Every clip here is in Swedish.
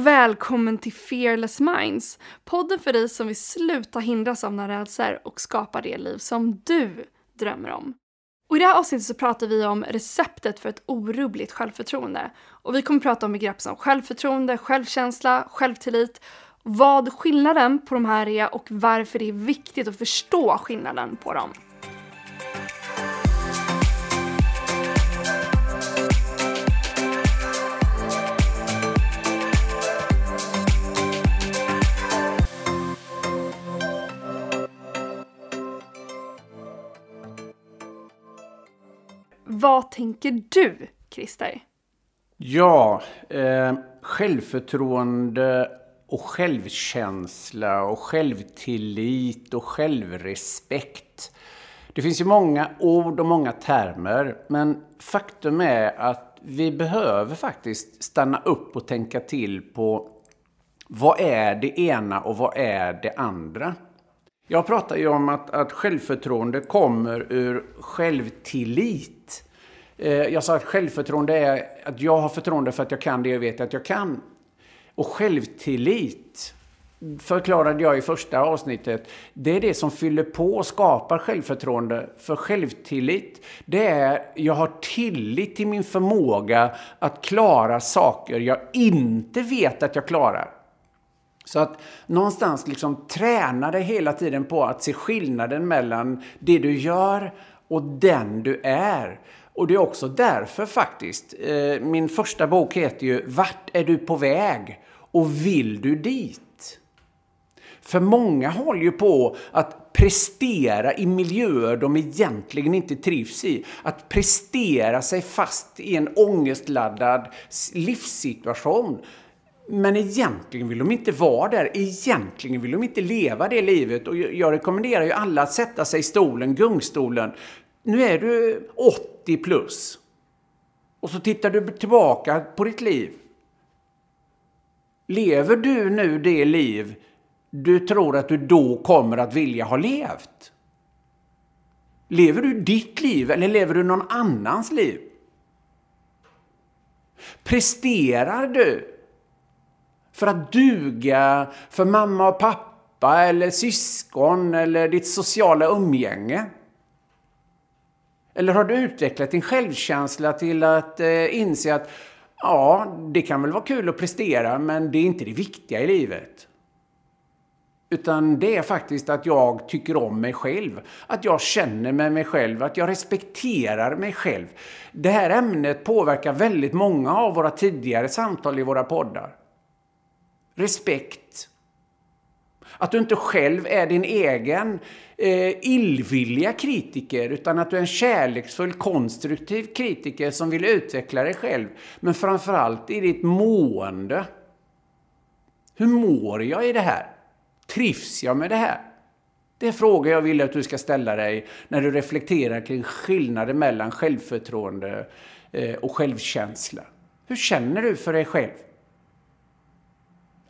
och välkommen till Fearless Minds, podden för dig som vill sluta hindras av några rädslor och skapa det liv som du drömmer om. Och I det här avsnittet så pratar vi om receptet för ett orubbligt självförtroende. Och vi kommer prata om begrepp som självförtroende, självkänsla, självtillit, vad skillnaden på de här är och varför det är viktigt att förstå skillnaden på dem. Vad tänker du, Christer? Ja, eh, självförtroende och självkänsla och självtillit och självrespekt. Det finns ju många ord och många termer, men faktum är att vi behöver faktiskt stanna upp och tänka till på vad är det ena och vad är det andra? Jag pratar ju om att, att självförtroende kommer ur självtillit. Eh, jag sa att självförtroende är att jag har förtroende för att jag kan det jag vet att jag kan. Och självtillit förklarade jag i första avsnittet. Det är det som fyller på och skapar självförtroende. För självtillit, det är jag har tillit till min förmåga att klara saker jag inte vet att jag klarar. Så att någonstans liksom träna dig hela tiden på att se skillnaden mellan det du gör och den du är. Och det är också därför faktiskt, eh, min första bok heter ju Vart är du på väg? Och vill du dit? För många håller ju på att prestera i miljöer de egentligen inte trivs i. Att prestera sig fast i en ångestladdad livssituation. Men egentligen vill de inte vara där. Egentligen vill de inte leva det livet. Och jag rekommenderar ju alla att sätta sig i stolen, gungstolen. Nu är du 80 plus. Och så tittar du tillbaka på ditt liv. Lever du nu det liv du tror att du då kommer att vilja ha levt? Lever du ditt liv eller lever du någon annans liv? Presterar du för att duga för mamma och pappa eller syskon eller ditt sociala umgänge? Eller har du utvecklat din självkänsla till att eh, inse att ja, det kan väl vara kul att prestera, men det är inte det viktiga i livet. Utan det är faktiskt att jag tycker om mig själv. Att jag känner med mig själv, att jag respekterar mig själv. Det här ämnet påverkar väldigt många av våra tidigare samtal i våra poddar respekt. Att du inte själv är din egen eh, illvilliga kritiker utan att du är en kärleksfull, konstruktiv kritiker som vill utveckla dig själv. Men framförallt i ditt mående. Hur mår jag i det här? Trivs jag med det här? Det är frågor jag vill att du ska ställa dig när du reflekterar kring skillnaden mellan självförtroende eh, och självkänsla. Hur känner du för dig själv?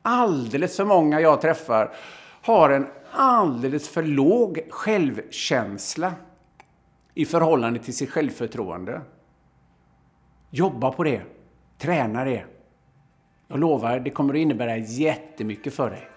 alldeles för många jag träffar har en alldeles för låg självkänsla i förhållande till sitt självförtroende. Jobba på det. Träna det. Jag lovar, det kommer att innebära jättemycket för dig.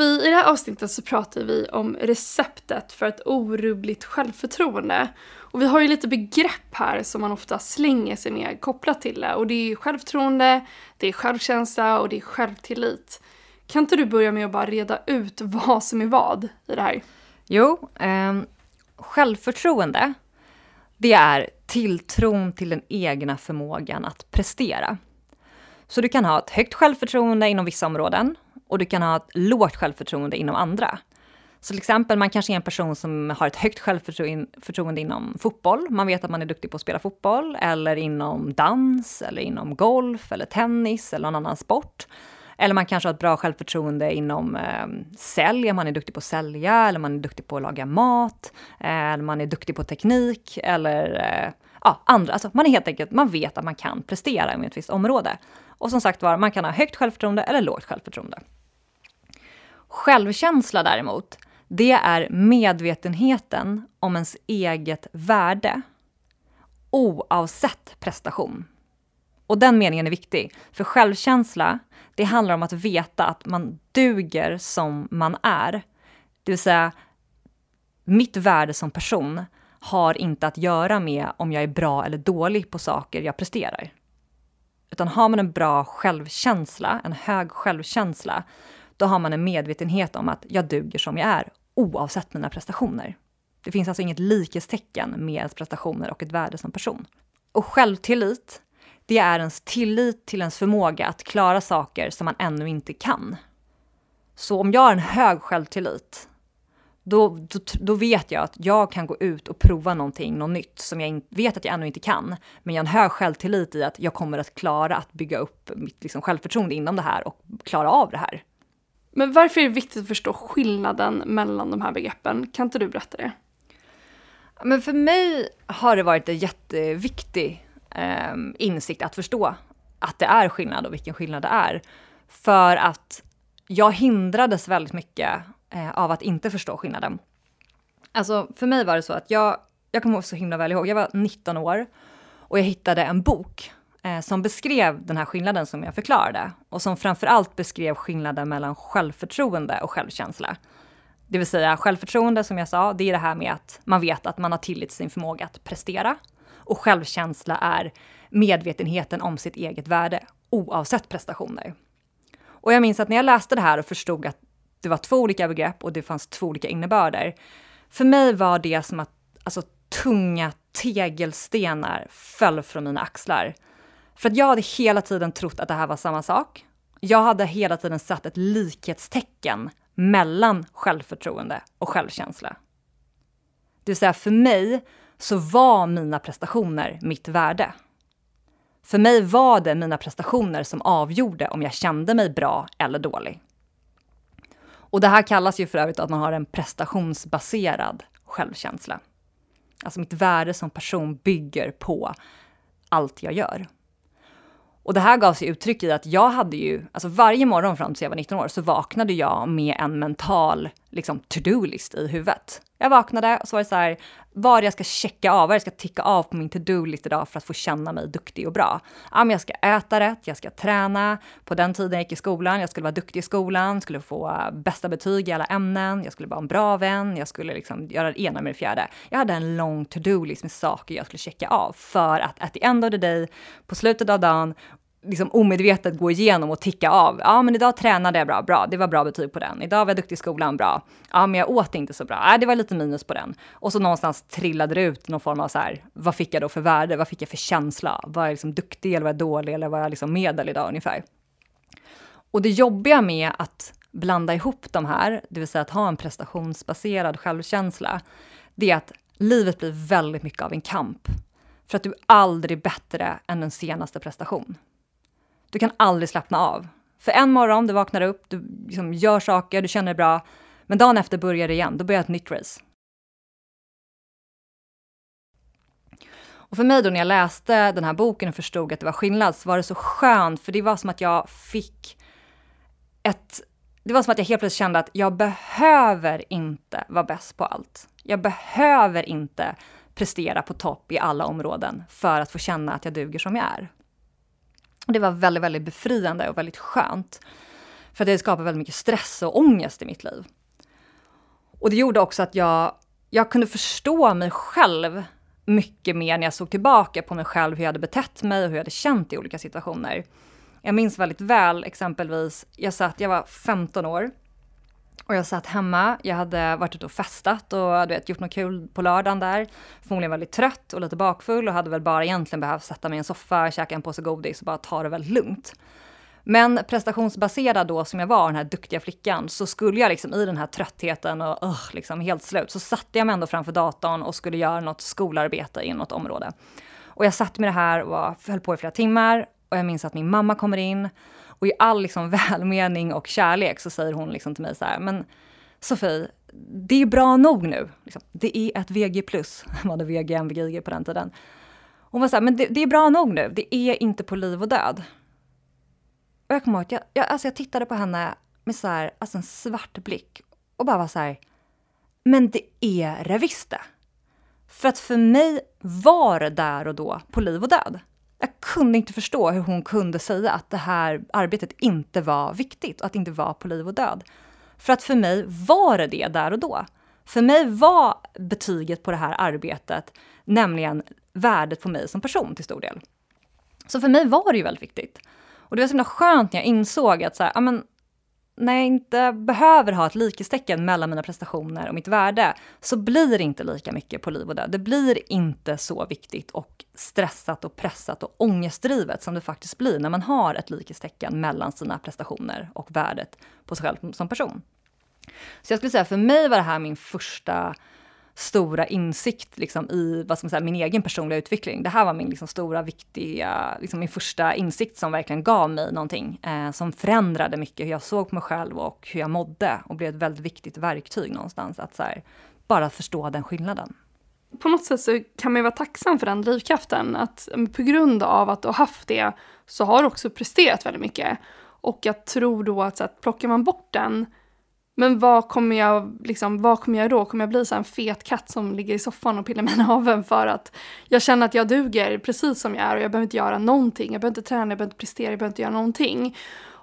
Sofie, i det här avsnittet så pratar vi om receptet för ett orubbligt självförtroende. Och vi har ju lite begrepp här som man ofta slänger sig med kopplat till det. Och det är självförtroende, det är självkänsla och det är självtillit. Kan inte du börja med att bara reda ut vad som är vad i det här? Jo, eh, självförtroende, det är tilltron till den egna förmågan att prestera. Så du kan ha ett högt självförtroende inom vissa områden och du kan ha ett lågt självförtroende inom andra. Så till exempel, man kanske är en person som har ett högt självförtroende inom fotboll. Man vet att man är duktig på att spela fotboll, eller inom dans, eller inom golf, eller tennis, eller någon annan sport. Eller man kanske har ett bra självförtroende inom eh, sälj, man är duktig på att sälja, eller man är duktig på att laga mat, eh, eller man är duktig på teknik, eller eh, ja, andra. Alltså man är helt enkelt, man vet att man kan prestera inom ett visst område. Och som sagt var, man kan ha högt självförtroende eller lågt självförtroende. Självkänsla däremot, det är medvetenheten om ens eget värde oavsett prestation. Och den meningen är viktig, för självkänsla, det handlar om att veta att man duger som man är. Det vill säga, mitt värde som person har inte att göra med om jag är bra eller dålig på saker jag presterar. Utan har man en bra självkänsla, en hög självkänsla, då har man en medvetenhet om att jag duger som jag är, oavsett mina prestationer. Det finns alltså inget likhetstecken med ens prestationer och ett värde som person. Och självtillit, det är ens tillit till ens förmåga att klara saker som man ännu inte kan. Så om jag har en hög självtillit, då, då, då, vet jag att jag kan gå ut och prova någonting, något nytt som jag vet att jag ännu inte kan. Men jag har en hög självtillit i att jag kommer att klara att bygga upp mitt liksom, självförtroende inom det här och klara av det här. Men varför är det viktigt att förstå skillnaden mellan de här begreppen? Kan inte du berätta det? Men för mig har det varit en jätteviktig eh, insikt att förstå att det är skillnad och vilken skillnad det är. För att jag hindrades väldigt mycket eh, av att inte förstå skillnaden. Alltså för mig var det så att jag, jag kommer så himla väl ihåg, jag var 19 år och jag hittade en bok Eh, som beskrev den här skillnaden som jag förklarade och som framförallt beskrev skillnaden mellan självförtroende och självkänsla. Det vill säga självförtroende som jag sa, det är det här med att man vet att man har tillit till sin förmåga att prestera. Och självkänsla är medvetenheten om sitt eget värde oavsett prestationer. Och jag minns att när jag läste det här och förstod att det var två olika begrepp och det fanns två olika innebörder. För mig var det som att alltså, tunga tegelstenar föll från mina axlar. För att jag hade hela tiden trott att det här var samma sak. Jag hade hela tiden satt ett likhetstecken mellan självförtroende och självkänsla. Det vill säga, för mig så var mina prestationer mitt värde. För mig var det mina prestationer som avgjorde om jag kände mig bra eller dålig. Och det här kallas ju för övrigt att man har en prestationsbaserad självkänsla. Alltså mitt värde som person bygger på allt jag gör. Och det här gav sig uttryck i att jag hade ju, alltså varje morgon fram till jag var 19 år så vaknade jag med en mental liksom to-do-list i huvudet. Jag vaknade och så var det så här, vad jag ska checka av, vad jag ska ticka av på min to-do-list idag för att få känna mig duktig och bra. Ja, men jag ska äta rätt, jag ska träna. På den tiden jag gick i skolan, jag skulle vara duktig i skolan, skulle få eh, bästa betyg i alla ämnen, jag skulle vara en bra vän, jag skulle liksom göra det ena med det fjärde. Jag hade en lång to-do-list med saker jag skulle checka av för att at the end of the day, på slutet av dagen, liksom omedvetet gå igenom och ticka av. Ja, men idag tränade jag bra, bra, det var bra betyg på den. Idag var jag duktig i skolan, bra. Ja, men jag åt inte så bra. Ja, det var lite minus på den. Och så någonstans trillade det ut någon form av så här, vad fick jag då för värde? Vad fick jag för känsla? Var jag liksom duktig eller var jag dålig eller var jag liksom medel idag ungefär? Och det jobbiga med att blanda ihop de här, det vill säga att ha en prestationsbaserad självkänsla, det är att livet blir väldigt mycket av en kamp. För att du är aldrig bättre än den senaste prestation. Du kan aldrig slappna av. För en morgon, du vaknar upp, du liksom gör saker, du känner dig bra. Men dagen efter börjar det igen, då börjar ett nytt race. Och för mig då när jag läste den här boken och förstod att det var skillnad så var det så skönt, för det var som att jag fick ett... Det var som att jag helt plötsligt kände att jag behöver inte vara bäst på allt. Jag behöver inte prestera på topp i alla områden för att få känna att jag duger som jag är. Och det var väldigt, väldigt befriande och väldigt skönt. För det skapade väldigt mycket stress och ångest i mitt liv. Och det gjorde också att jag, jag kunde förstå mig själv mycket mer när jag såg tillbaka på mig själv, hur jag hade betett mig och hur jag hade känt i olika situationer. Jag minns väldigt väl exempelvis, jag satt, jag var 15 år och jag satt hemma, jag hade varit ute och festat och du vet, gjort något kul på lördagen där. Förmodligen väldigt trött och lite bakfull och hade väl bara egentligen behövt sätta mig i en soffa, käka en påse godis och bara ta det väldigt lugnt. Men prestationsbaserad då som jag var, den här duktiga flickan, så skulle jag liksom i den här tröttheten och uh, liksom helt slut, så satte jag mig ändå framför datorn och skulle göra något skolarbete i något område. Och jag satt med det här och höll på i flera timmar och jag minns att min mamma kommer in och i all liksom välmening och kärlek så säger hon liksom till mig så här, men Sofie, det är bra nog nu. Liksom, det är ett VG+, man hade VG, MVG på den tiden. Hon var så här, men det, det, är bra nog nu, det är inte på liv och död. Och jag kommer ihåg att jag, jag, alltså jag tittade på henne med så här, alltså en svart blick och bara var så här, men det är det visst det. För att för mig var det där och då på liv och död. Jag kunde inte förstå hur hon kunde säga att det här arbetet inte var viktigt och att det inte var på liv och död. För att för mig var det det där och då. För mig var betyget på det här arbetet nämligen värdet på mig som person till stor del. Så för mig var det ju väldigt viktigt. Och det var så himla skönt när jag insåg att så här, amen, när jag inte behöver ha ett likhetstecken mellan mina prestationer och mitt värde, så blir det inte lika mycket på liv och död. Det blir inte så viktigt och stressat och pressat och ångestdrivet som det faktiskt blir när man har ett likhetstecken mellan sina prestationer och värdet på sig själv som person. Så jag skulle säga, för mig var det här min första stora insikt liksom, i vad ska man säga, min egen personliga utveckling. Det här var min liksom, stora, viktiga, liksom, min första insikt som verkligen gav mig någonting. Eh, som förändrade mycket hur jag såg på mig själv och hur jag mådde och blev ett väldigt viktigt verktyg någonstans. Att så här, bara förstå den skillnaden. På något sätt så kan man ju vara tacksam för den drivkraften. Att mm, på grund av att du har haft det så har du också presterat väldigt mycket. Och jag tror då att, så här, plockar man bort den men vad kommer jag, liksom, vad kommer jag då? Kommer jag bli så en fet katt som ligger i soffan och pillar med naveln för att jag känner att jag duger precis som jag är och jag behöver inte göra någonting. Jag behöver inte träna, jag behöver inte prestera, jag behöver inte göra någonting.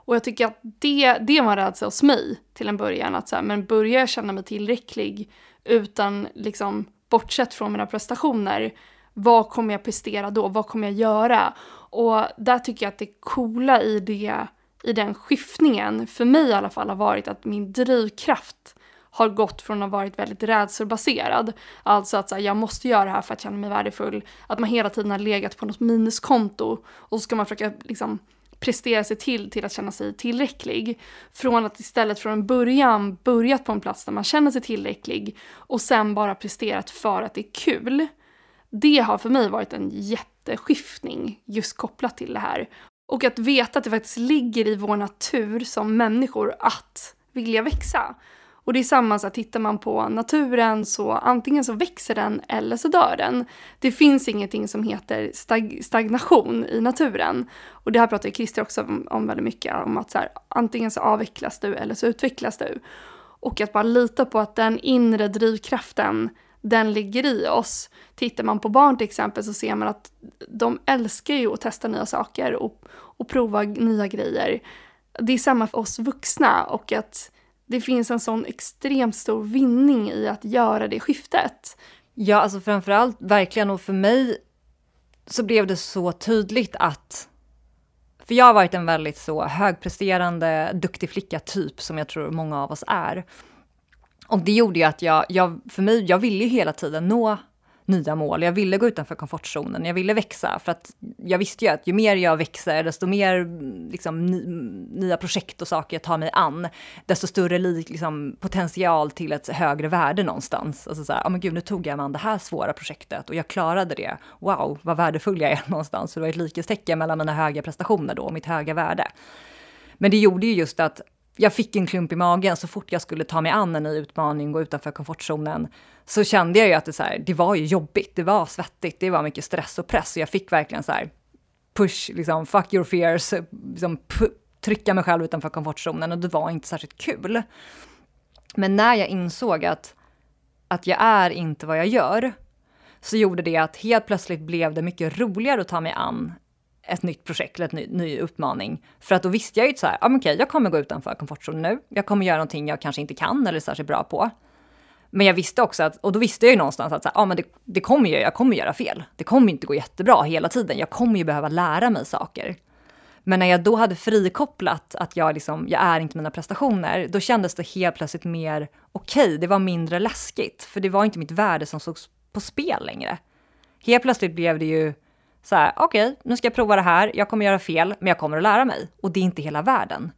Och jag tycker att det, det var en rädsla hos mig till en början. Att så här, men börjar jag känna mig tillräcklig utan liksom bortsett från mina prestationer, vad kommer jag prestera då? Vad kommer jag göra? Och där tycker jag att det coola i det i den skiftningen, för mig i alla fall, har varit att min drivkraft har gått från att ha varit väldigt rädselbaserad. Alltså att så här, jag måste göra det här för att känna mig värdefull. Att man hela tiden har legat på något minuskonto och så ska man försöka liksom prestera sig till till att känna sig tillräcklig. Från att istället från början börjat på en plats där man känner sig tillräcklig och sen bara presterat för att det är kul. Det har för mig varit en jätteskiftning just kopplat till det här. Och att veta att det faktiskt ligger i vår natur som människor att vilja växa. Och det är samma, så att tittar man på naturen så antingen så växer den eller så dör den. Det finns ingenting som heter stag stagnation i naturen. Och det här pratar ju Christer också om, om väldigt mycket, om att så här, antingen så avvecklas du eller så utvecklas du. Och att bara lita på att den inre drivkraften den ligger i oss. Tittar man på barn till exempel så ser man att de älskar ju att testa nya saker och, och prova nya grejer. Det är samma för oss vuxna och att det finns en sån extremt stor vinning i att göra det skiftet. Ja, alltså framförallt verkligen och för mig så blev det så tydligt att för jag har varit en väldigt så högpresterande, duktig flicka typ som jag tror många av oss är. Och det gjorde ju att jag, jag, för mig, jag ville ju hela tiden nå nya mål. Jag ville gå utanför komfortzonen, jag ville växa. För att jag visste ju att ju mer jag växer, desto mer liksom, nya projekt och saker jag tar mig an, desto större liksom, potential till ett högre värde någonstans. Alltså så här, oh men gud, nu tog jag mig an det här svåra projektet och jag klarade det. Wow, vad värdefull jag är någonstans. Så det var ett likhetstecken mellan mina höga prestationer då och mitt höga värde. Men det gjorde ju just att jag fick en klump i magen så fort jag skulle ta mig an en ny utmaning, gå utanför komfortzonen, så kände jag ju att det, så här, det var ju jobbigt, det var svettigt, det var mycket stress och press. Så jag fick verkligen så här, push, liksom, fuck your fears, liksom, trycka mig själv utanför komfortzonen och det var inte särskilt kul. Men när jag insåg att, att jag är inte vad jag gör, så gjorde det att helt plötsligt blev det mycket roligare att ta mig an ett nytt projekt eller en ny, ny utmaning. För att då visste jag ju så här, ah, okej, okay, jag kommer gå utanför komfortzonen nu. Jag kommer göra någonting jag kanske inte kan eller är särskilt bra på. Men jag visste också att, och då visste jag ju någonstans att så här, ja, men det, det kommer jag, jag kommer göra fel. Det kommer inte gå jättebra hela tiden. Jag kommer ju behöva lära mig saker. Men när jag då hade frikopplat att jag, liksom, jag är inte mina prestationer, då kändes det helt plötsligt mer okej, okay, det var mindre läskigt. För det var inte mitt värde som sågs på spel längre. Helt plötsligt blev det ju så här, okej, okay, nu ska jag prova det här, jag kommer göra fel, men jag kommer att lära mig. Och det är inte hela världen.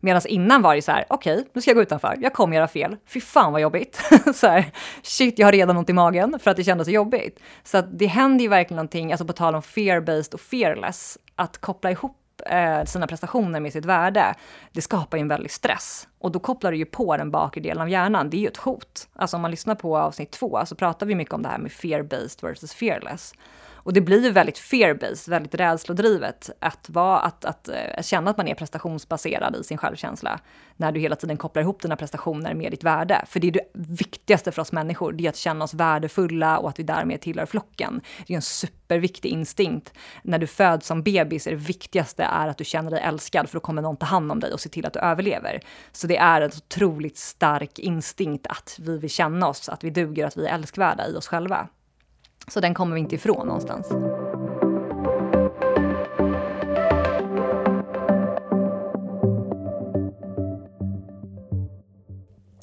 Medan innan var det så här, okej, okay, nu ska jag gå utanför, jag kommer göra fel, fy fan vad jobbigt. så här, shit, jag har redan ont i magen för att det kändes så jobbigt. Så att det händer ju verkligen någonting, alltså på tal om fear-based och fearless, att koppla ihop eh, sina prestationer med sitt värde, det skapar ju en väldig stress. Och då kopplar du ju på den bakre delen av hjärnan, det är ju ett hot. Alltså om man lyssnar på avsnitt två så pratar vi mycket om det här med fear-based versus fearless. Och det blir ju väldigt fear-based, väldigt rädslodrivet att, vara, att, att, att känna att man är prestationsbaserad i sin självkänsla när du hela tiden kopplar ihop dina prestationer med ditt värde. För det är det viktigaste för oss människor, det är att känna oss värdefulla och att vi därmed tillhör flocken. Det är en superviktig instinkt. När du föds som bebis är det viktigaste är att du känner dig älskad för då kommer någon ta hand om dig och se till att du överlever. Så det är en otroligt stark instinkt att vi vill känna oss, att vi duger, att vi är älskvärda i oss själva. Så den kommer vi inte ifrån någonstans.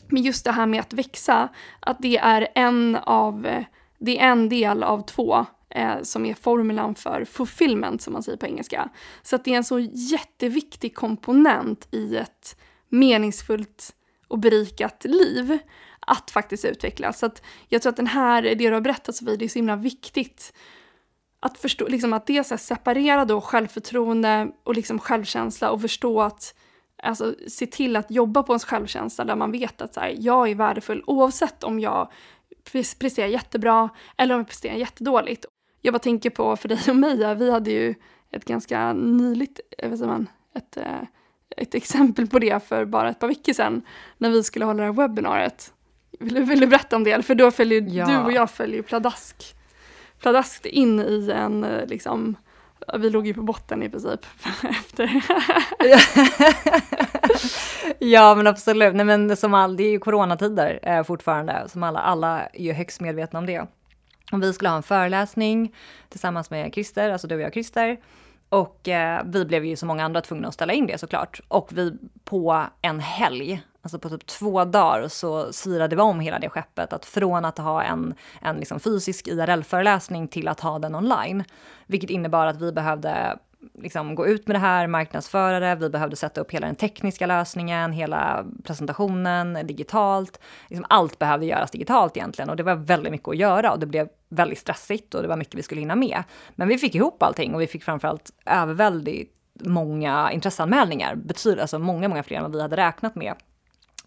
Men just det här med att växa, att det är en av, det är en del av två eh, som är formulan för fulfillment som man säger på engelska. Så att det är en så jätteviktig komponent i ett meningsfullt och berikat liv att faktiskt utvecklas. Så att jag tror att den här, det du har berättat Sofie, det är så himla viktigt att förstå, liksom att dels separera då självförtroende och liksom självkänsla och förstå att alltså se till att jobba på ens självkänsla där man vet att så här, jag är värdefull oavsett om jag presterar jättebra eller om jag presterar jättedåligt. Jag bara tänker på för dig och mig, vi hade ju ett ganska nyligt, eh, vad säger man, ett, eh, ett exempel på det för bara ett par veckor sedan när vi skulle hålla det här webbinariet. Vill du, vill du berätta om det? För då följer ja. du och jag följer pladask, pladask in i en eh, liksom vi låg ju på botten i princip efter. ja men absolut, nej men som all, det är ju coronatider eh, fortfarande, som alla, alla är ju högst medvetna om det. Och vi skulle ha en föreläsning tillsammans med Christer, alltså du och jag Christer. Och eh, vi blev ju som många andra tvungna att ställa in det såklart. Och vi på en helg alltså på typ två dagar så svirade vi om hela det skeppet. Att från att ha en, en liksom fysisk IRL-föreläsning till att ha den online. Vilket innebar att vi behövde liksom gå ut med det här, marknadsföra det, vi behövde sätta upp hela den tekniska lösningen, hela presentationen digitalt. Liksom allt behövde göras digitalt egentligen och det var väldigt mycket att göra och det blev väldigt stressigt och det var mycket vi skulle hinna med. Men vi fick ihop allting och vi fick framförallt överväldigt många intresseanmälningar, betyder alltså många, många fler än vad vi hade räknat med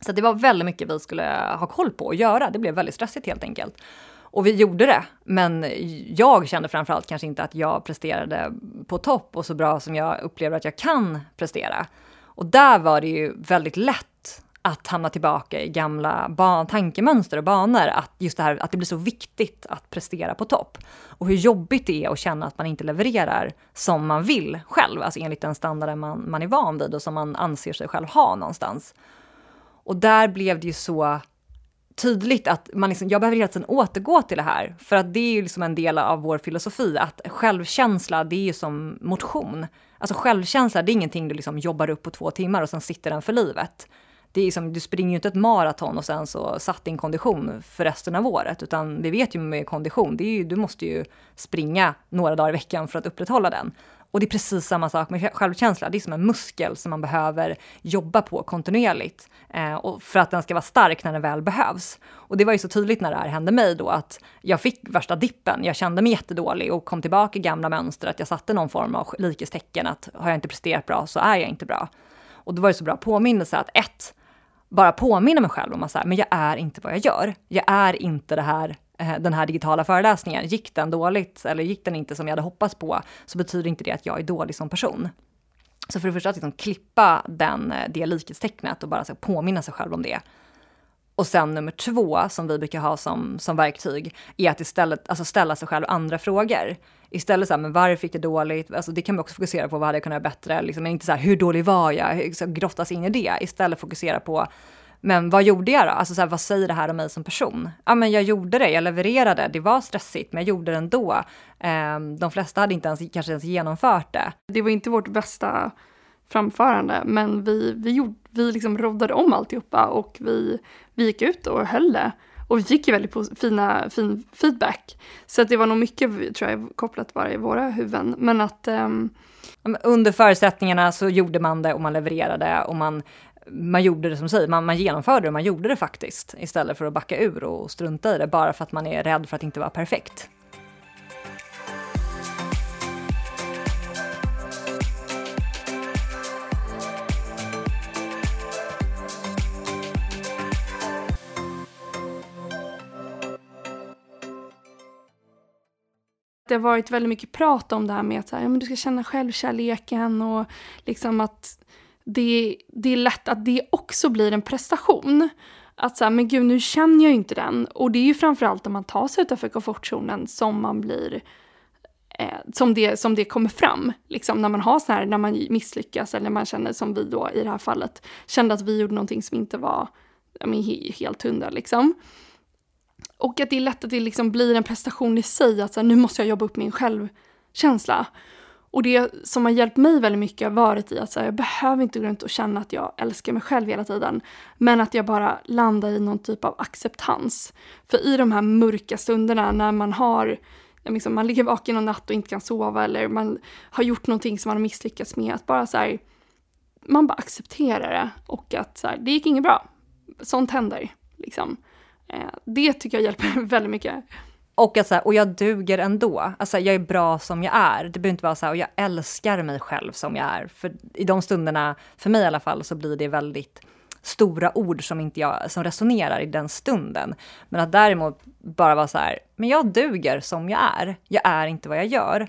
så det var väldigt mycket vi skulle ha koll på och göra. Det blev väldigt stressigt helt enkelt. Och vi gjorde det, men jag kände framförallt kanske inte att jag presterade på topp och så bra som jag upplever att jag kan prestera. Och där var det ju väldigt lätt att hamna tillbaka i gamla ban tankemönster och banor. Att just det här att det blir så viktigt att prestera på topp. Och hur jobbigt det är att känna att man inte levererar som man vill själv, alltså enligt den standarden man, man är van vid och som man anser sig själv ha någonstans. Och där blev det ju så tydligt att man liksom, jag behöver hela tiden återgå till det här. För att det är ju liksom en del av vår filosofi, att självkänsla, det är ju som motion. Alltså självkänsla, det är ingenting du liksom jobbar upp på två timmar och sen sitter den för livet. Det är liksom, du springer ju inte ett maraton och sen så satt din kondition för resten av året, utan vi vet ju med kondition, det är ju, du måste ju springa några dagar i veckan för att upprätthålla den. Och det är precis samma sak med självkänsla. Det är som en muskel som man behöver jobba på kontinuerligt eh, och för att den ska vara stark när den väl behövs. Och det var ju så tydligt när det här hände mig då att jag fick värsta dippen. Jag kände mig jättedålig och kom tillbaka i gamla mönster att jag satte någon form av likhetstecken att har jag inte presterat bra så är jag inte bra. Och då var det så bra påminnelse att ett, bara påminna mig själv om att så här, men jag är inte vad jag gör. Jag är inte det här eh, den här digitala föreläsningen, gick den dåligt eller gick den inte som jag hade hoppats på, så betyder inte det att jag är dålig som person. Så för det första att liksom klippa den, eh, det likhetstecknet och bara så påminna sig själv om det. Och sen nummer två, som vi brukar ha som, som verktyg, är att istället alltså ställa sig själv andra frågor. Istället så här, men varför gick det dåligt? Alltså det kan man också fokusera på, vad hade jag kunnat göra bättre? Liksom, men inte så här, hur dålig var jag? Så grottas in i det. Istället fokusera på, men vad gjorde jag då? Alltså så här, vad säger det här om mig som person? Ja, men jag gjorde det, jag levererade, det var stressigt, men jag gjorde det ändå. Um, de flesta hade inte ens, kanske ens genomfört det. Det var inte vårt bästa framförande, men vi, vi, gjorde, vi liksom roddade om alltihopa och vi, vi gick ut och höll det. Och vi fick ju väldigt fina, fin feedback. Så att det var nog mycket, tror jag, kopplat bara i våra huvuden. Men att... Um... Under förutsättningarna så gjorde man det och man levererade och man man gjorde det som säger, man, man genomförde det, man gjorde det faktiskt istället för att backa ur och strunta i det bara för att man är rädd för att inte vara perfekt. det har varit väldigt mycket prat om det här med att så här, ja, men du ska känna självkärleken och liksom att det, det är lätt att det också blir en prestation. Att så här, men gud nu känner jag ju inte den. Och det är ju framförallt om man tar sig utanför komfortzonen som man blir eh, som, det, som det kommer fram. Liksom när man har så här, när man misslyckas eller man känner som vi då i det här fallet kände att vi gjorde någonting som inte var men, helt hundra liksom. Och att det är lätt att det liksom blir en prestation i sig, att så här, nu måste jag jobba upp min självkänsla. Och det som har hjälpt mig väldigt mycket har varit i att så här, jag behöver inte gå runt och känna att jag älskar mig själv hela tiden. Men att jag bara landar i någon typ av acceptans. För i de här mörka stunderna när man har liksom, man ligger vaken en natt och inte kan sova eller man har gjort någonting som man har misslyckats med. Att bara så här, man bara accepterar det och att så här, det gick inget bra. Sånt händer. Liksom. Eh, det tycker jag hjälper väldigt mycket. Och, att och jag duger ändå. Alltså, jag är bra som jag är. Det behöver inte vara så här, och jag älskar mig själv som jag är. För i de stunderna, för mig i alla fall, så blir det väldigt stora ord som inte jag, som resonerar i den stunden. Men att däremot bara vara så här, men jag duger som jag är. Jag är inte vad jag gör.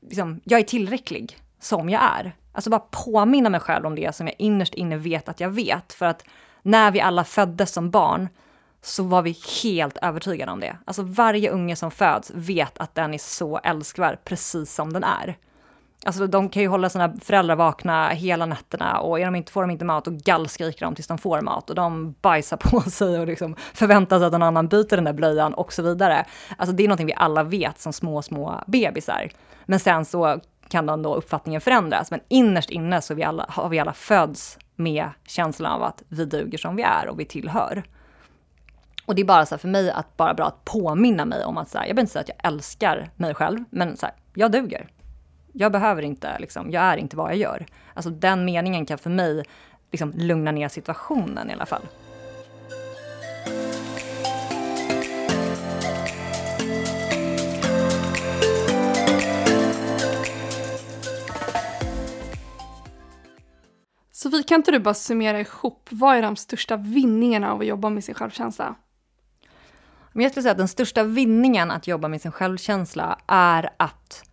Liksom, jag är tillräcklig som jag är. Alltså bara påminna mig själv om det som jag innerst inne vet att jag vet. För att när vi alla föddes som barn så var vi helt övertygade om det. Alltså varje unge som föds vet att den är så älskvärd precis som den är. Alltså de kan ju hålla sina föräldrar vakna hela nätterna och är de inte, får de inte mat och gallskriker de tills de får mat och de bajsar på sig och liksom förväntar sig att någon annan byter den där blöjan och så vidare. Alltså det är någonting vi alla vet som små, små bebisar. Men sen så kan då, då uppfattningen förändras. Men innerst inne så vi alla, har vi alla föds med känslan av att vi duger som vi är och vi tillhör. Och det är bara så för mig att bara bra att påminna mig om att så här, jag behöver inte säga att jag älskar mig själv, men så här, jag duger. Jag behöver inte, liksom, jag är inte vad jag gör. Alltså den meningen kan för mig liksom lugna ner situationen i alla fall. Sofie, kan inte du bara summera ihop, vad är de största vinningarna av att jobba med sin självkänsla? Men jag skulle säga att den största vinningen att jobba med sin självkänsla är att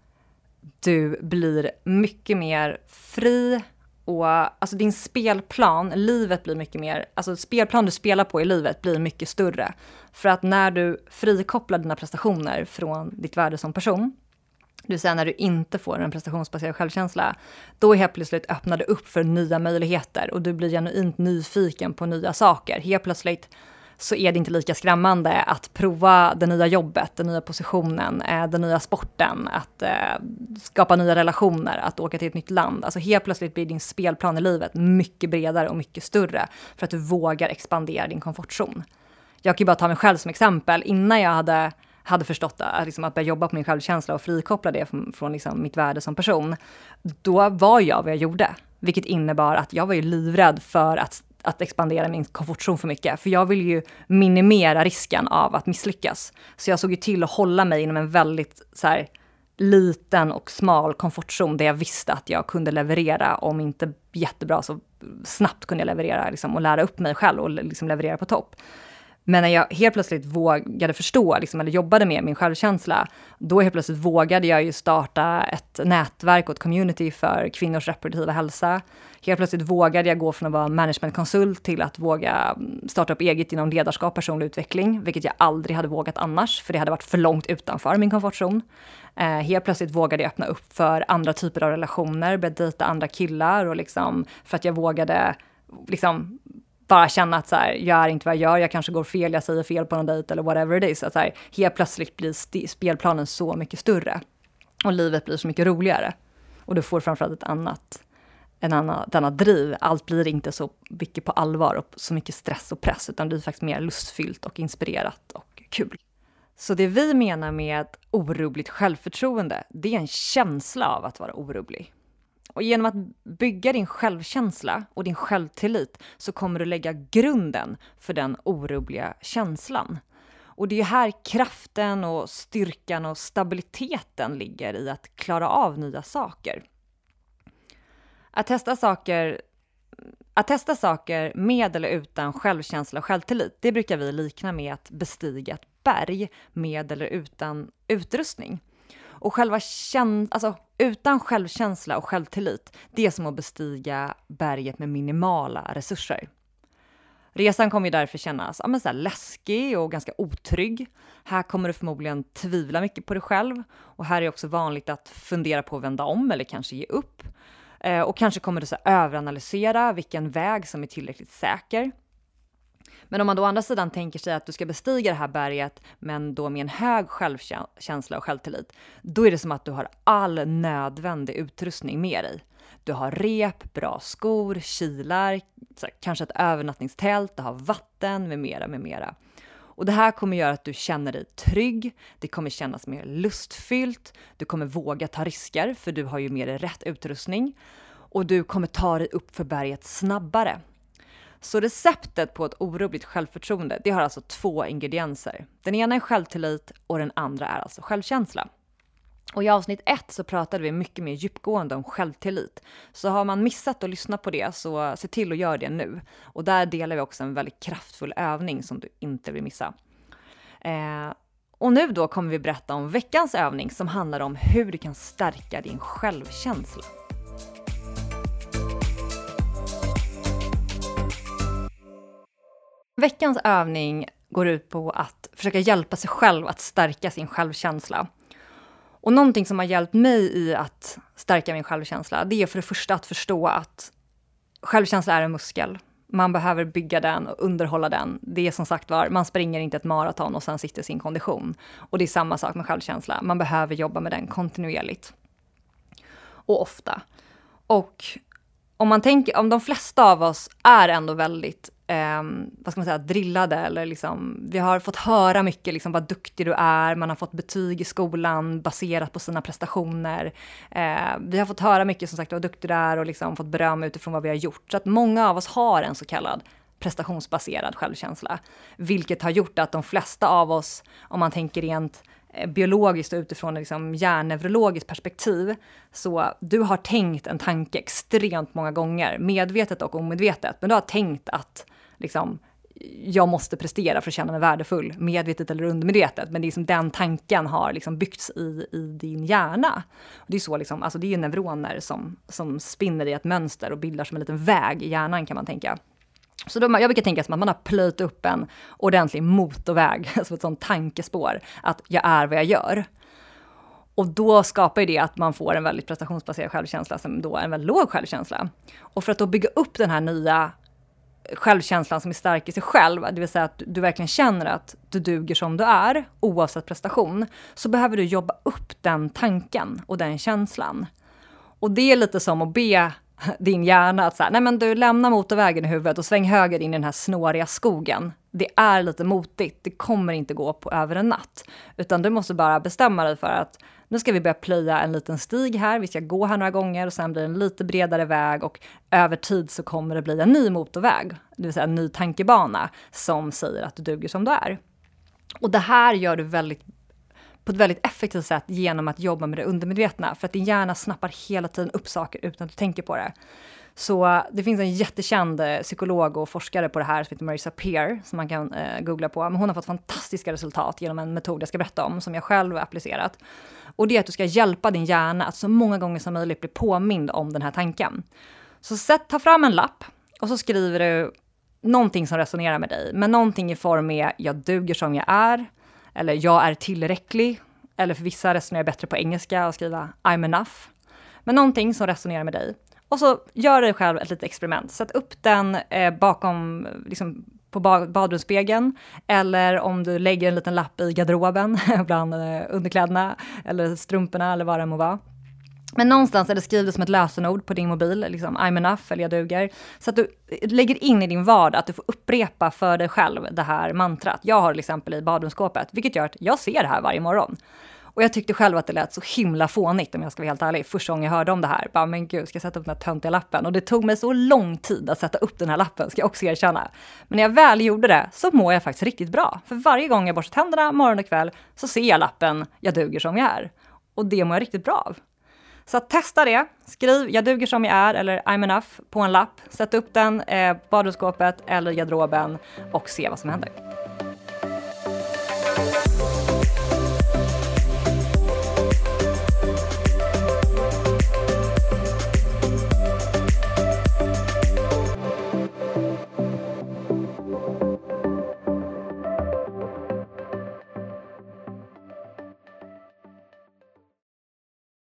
du blir mycket mer fri och alltså din spelplan, livet blir mycket mer, alltså spelplan du spelar på i livet blir mycket större. För att när du frikopplar dina prestationer från ditt värde som person, det vill säga när du inte får en prestationsbaserad självkänsla, då helt plötsligt öppnar du upp för nya möjligheter och du blir genuint nyfiken på nya saker. Helt plötsligt så är det inte lika skrämmande att prova det nya jobbet, den nya positionen, eh, den nya sporten, att eh, skapa nya relationer, att åka till ett nytt land. Alltså helt plötsligt blir din spelplan i livet mycket bredare och mycket större för att du vågar expandera din komfortzon. Jag kan ju bara ta mig själv som exempel. Innan jag hade hade förstått att, liksom, att börja jobba på min självkänsla och frikoppla det från, från liksom, mitt värde som person, då var jag vad jag gjorde. Vilket innebar att jag var ju livrädd för att att expandera min komfortzon för mycket. För jag vill ju minimera risken av att misslyckas. Så jag såg ju till att hålla mig inom en väldigt så här, liten och smal komfortzon där jag visste att jag kunde leverera, om inte jättebra så snabbt kunde jag leverera liksom, och lära upp mig själv och liksom leverera på topp. Men när jag helt plötsligt vågade förstå, liksom, eller jobbade med min självkänsla, då helt plötsligt vågade jag ju starta ett nätverk och ett community för kvinnors reproduktiva hälsa. Helt plötsligt vågade jag gå från att vara managementkonsult till att våga mm, starta upp eget inom ledarskap och personlig utveckling, vilket jag aldrig hade vågat annars, för det hade varit för långt utanför min komfortzon. Eh, helt plötsligt vågade jag öppna upp för andra typer av relationer, började dejta andra killar och liksom, för att jag vågade liksom bara känna att så här, jag är inte vad jag gör, jag kanske går fel, jag säger fel på någon dejt eller whatever it is. Att så här, helt plötsligt blir spelplanen så mycket större. Och livet blir så mycket roligare. Och du får framförallt ett annat, en annan, ett annat driv. Allt blir inte så mycket på allvar och så mycket stress och press, utan det blir faktiskt mer lustfyllt och inspirerat och kul. Så det vi menar med ett orubbligt självförtroende, det är en känsla av att vara orubblig. Och genom att bygga din självkänsla och din självtillit så kommer du lägga grunden för den orubbliga känslan. Och det är här kraften och styrkan och stabiliteten ligger i att klara av nya saker. Att testa saker att testa saker med eller utan självkänsla och självtillit, det brukar vi likna med att bestiga ett berg med eller utan utrustning. Och själva käns alltså, utan självkänsla och självtillit, det är som att bestiga berget med minimala resurser. Resan kommer ju därför kännas ja, men så läskig och ganska otrygg. Här kommer du förmodligen tvivla mycket på dig själv och här är det också vanligt att fundera på att vända om eller kanske ge upp. Eh, och kanske kommer du så överanalysera vilken väg som är tillräckligt säker. Men om man då å andra sidan tänker sig att du ska bestiga det här berget, men då med en hög självkänsla och självtillit, då är det som att du har all nödvändig utrustning med dig. Du har rep, bra skor, kilar, kanske ett övernattningstält, du har vatten med mera, med mera. Och det här kommer göra att du känner dig trygg, det kommer kännas mer lustfyllt, du kommer våga ta risker för du har ju med dig rätt utrustning och du kommer ta dig upp för berget snabbare. Så receptet på ett orubbligt självförtroende, det har alltså två ingredienser. Den ena är självtillit och den andra är alltså självkänsla. Och i avsnitt ett så pratade vi mycket mer djupgående om självtillit. Så har man missat att lyssna på det så se till att göra det nu. Och där delar vi också en väldigt kraftfull övning som du inte vill missa. Eh, och nu då kommer vi berätta om veckans övning som handlar om hur du kan stärka din självkänsla. Veckans övning går ut på att försöka hjälpa sig själv att stärka sin självkänsla. Och någonting som har hjälpt mig i att stärka min självkänsla, det är för det första att förstå att självkänsla är en muskel. Man behöver bygga den och underhålla den. Det är som sagt var, man springer inte ett maraton och sen sitter sin kondition. Och det är samma sak med självkänsla. Man behöver jobba med den kontinuerligt. Och ofta. Och om man tänker, om de flesta av oss är ändå väldigt eh, vad ska man säga, drillade eller liksom, vi har fått höra mycket liksom vad duktig du är, man har fått betyg i skolan baserat på sina prestationer. Eh, vi har fått höra mycket som sagt vad duktig du är och liksom fått beröm utifrån vad vi har gjort. Så att många av oss har en så kallad prestationsbaserad självkänsla, vilket har gjort att de flesta av oss, om man tänker rent eh, biologiskt och utifrån ett liksom hjärnneurologiskt perspektiv. Så du har tänkt en tanke extremt många gånger, medvetet och omedvetet, men du har tänkt att liksom, jag måste prestera för att känna mig värdefull, medvetet eller undermedvetet. Men det är som den tanken har liksom byggts i, i din hjärna. Och det är så liksom, alltså det är neuroner som, som spinner i ett mönster och bildar som en liten väg i hjärnan kan man tänka. Så då, jag brukar tänka som att man har plöjt upp en ordentlig motorväg, alltså ett sånt tankespår, att jag är vad jag gör. Och då skapar ju det att man får en väldigt prestationsbaserad självkänsla som då är en väldigt låg självkänsla. Och för att då bygga upp den här nya självkänslan som är stark i sig själv, det vill säga att du verkligen känner att du duger som du är, oavsett prestation, så behöver du jobba upp den tanken och den känslan. Och det är lite som att be din hjärna att säga, nej men du lämnar motorvägen i huvudet och sväng höger in i den här snåriga skogen. Det är lite motigt, det kommer inte gå på över en natt. Utan du måste bara bestämma dig för att nu ska vi börja plöja en liten stig här, vi ska gå här några gånger och sen blir det en lite bredare väg och över tid så kommer det bli en ny motorväg, det vill säga en ny tankebana som säger att du duger som du är. Och det här gör du väldigt på ett väldigt effektivt sätt genom att jobba med det undermedvetna, för att din hjärna snappar hela tiden upp saker utan att du tänker på det. Så det finns en jättekänd eh, psykolog och forskare på det här som heter Marisa Peer, som man kan eh, googla på. Men hon har fått fantastiska resultat genom en metod jag ska berätta om, som jag själv har applicerat. Och det är att du ska hjälpa din hjärna att så många gånger som möjligt bli påmind om den här tanken. Så sätt, ta fram en lapp och så skriver du någonting som resonerar med dig, men någonting i form med jag duger som jag är, eller jag är tillräcklig, eller för vissa resonerar bättre på engelska och skriva I'm enough. Men någonting som resonerar med dig. Och så gör dig själv ett litet experiment. Sätt upp den eh, bakom, liksom, på badrumsspegeln. Eller om du lägger en liten lapp i garderoben bland eh, underkläderna eller strumporna eller vad det må vara. Men någonstans eller skriv det som ett lösenord på din mobil, liksom I'm enough eller jag duger. Så att du lägger in i din vardag att du får upprepa för dig själv det här mantrat. Jag har till exempel i badrumsskåpet, vilket gör att jag ser det här varje morgon. Och jag tyckte själv att det lät så himla fånigt om jag ska vara helt ärlig. Första gången jag hörde om det här, bara men gud, ska jag sätta upp den här töntiga lappen? Och det tog mig så lång tid att sätta upp den här lappen, ska jag också erkänna. Men när jag väl gjorde det så mår jag faktiskt riktigt bra. För varje gång jag borstar tänderna morgon och kväll så ser jag lappen, jag duger som jag är. Och det mår jag riktigt bra av. Så testa det. Skriv “jag duger som jag är” eller “I'm enough” på en lapp. Sätt upp den, eh, badrumsskåpet eller garderoben och se vad som händer.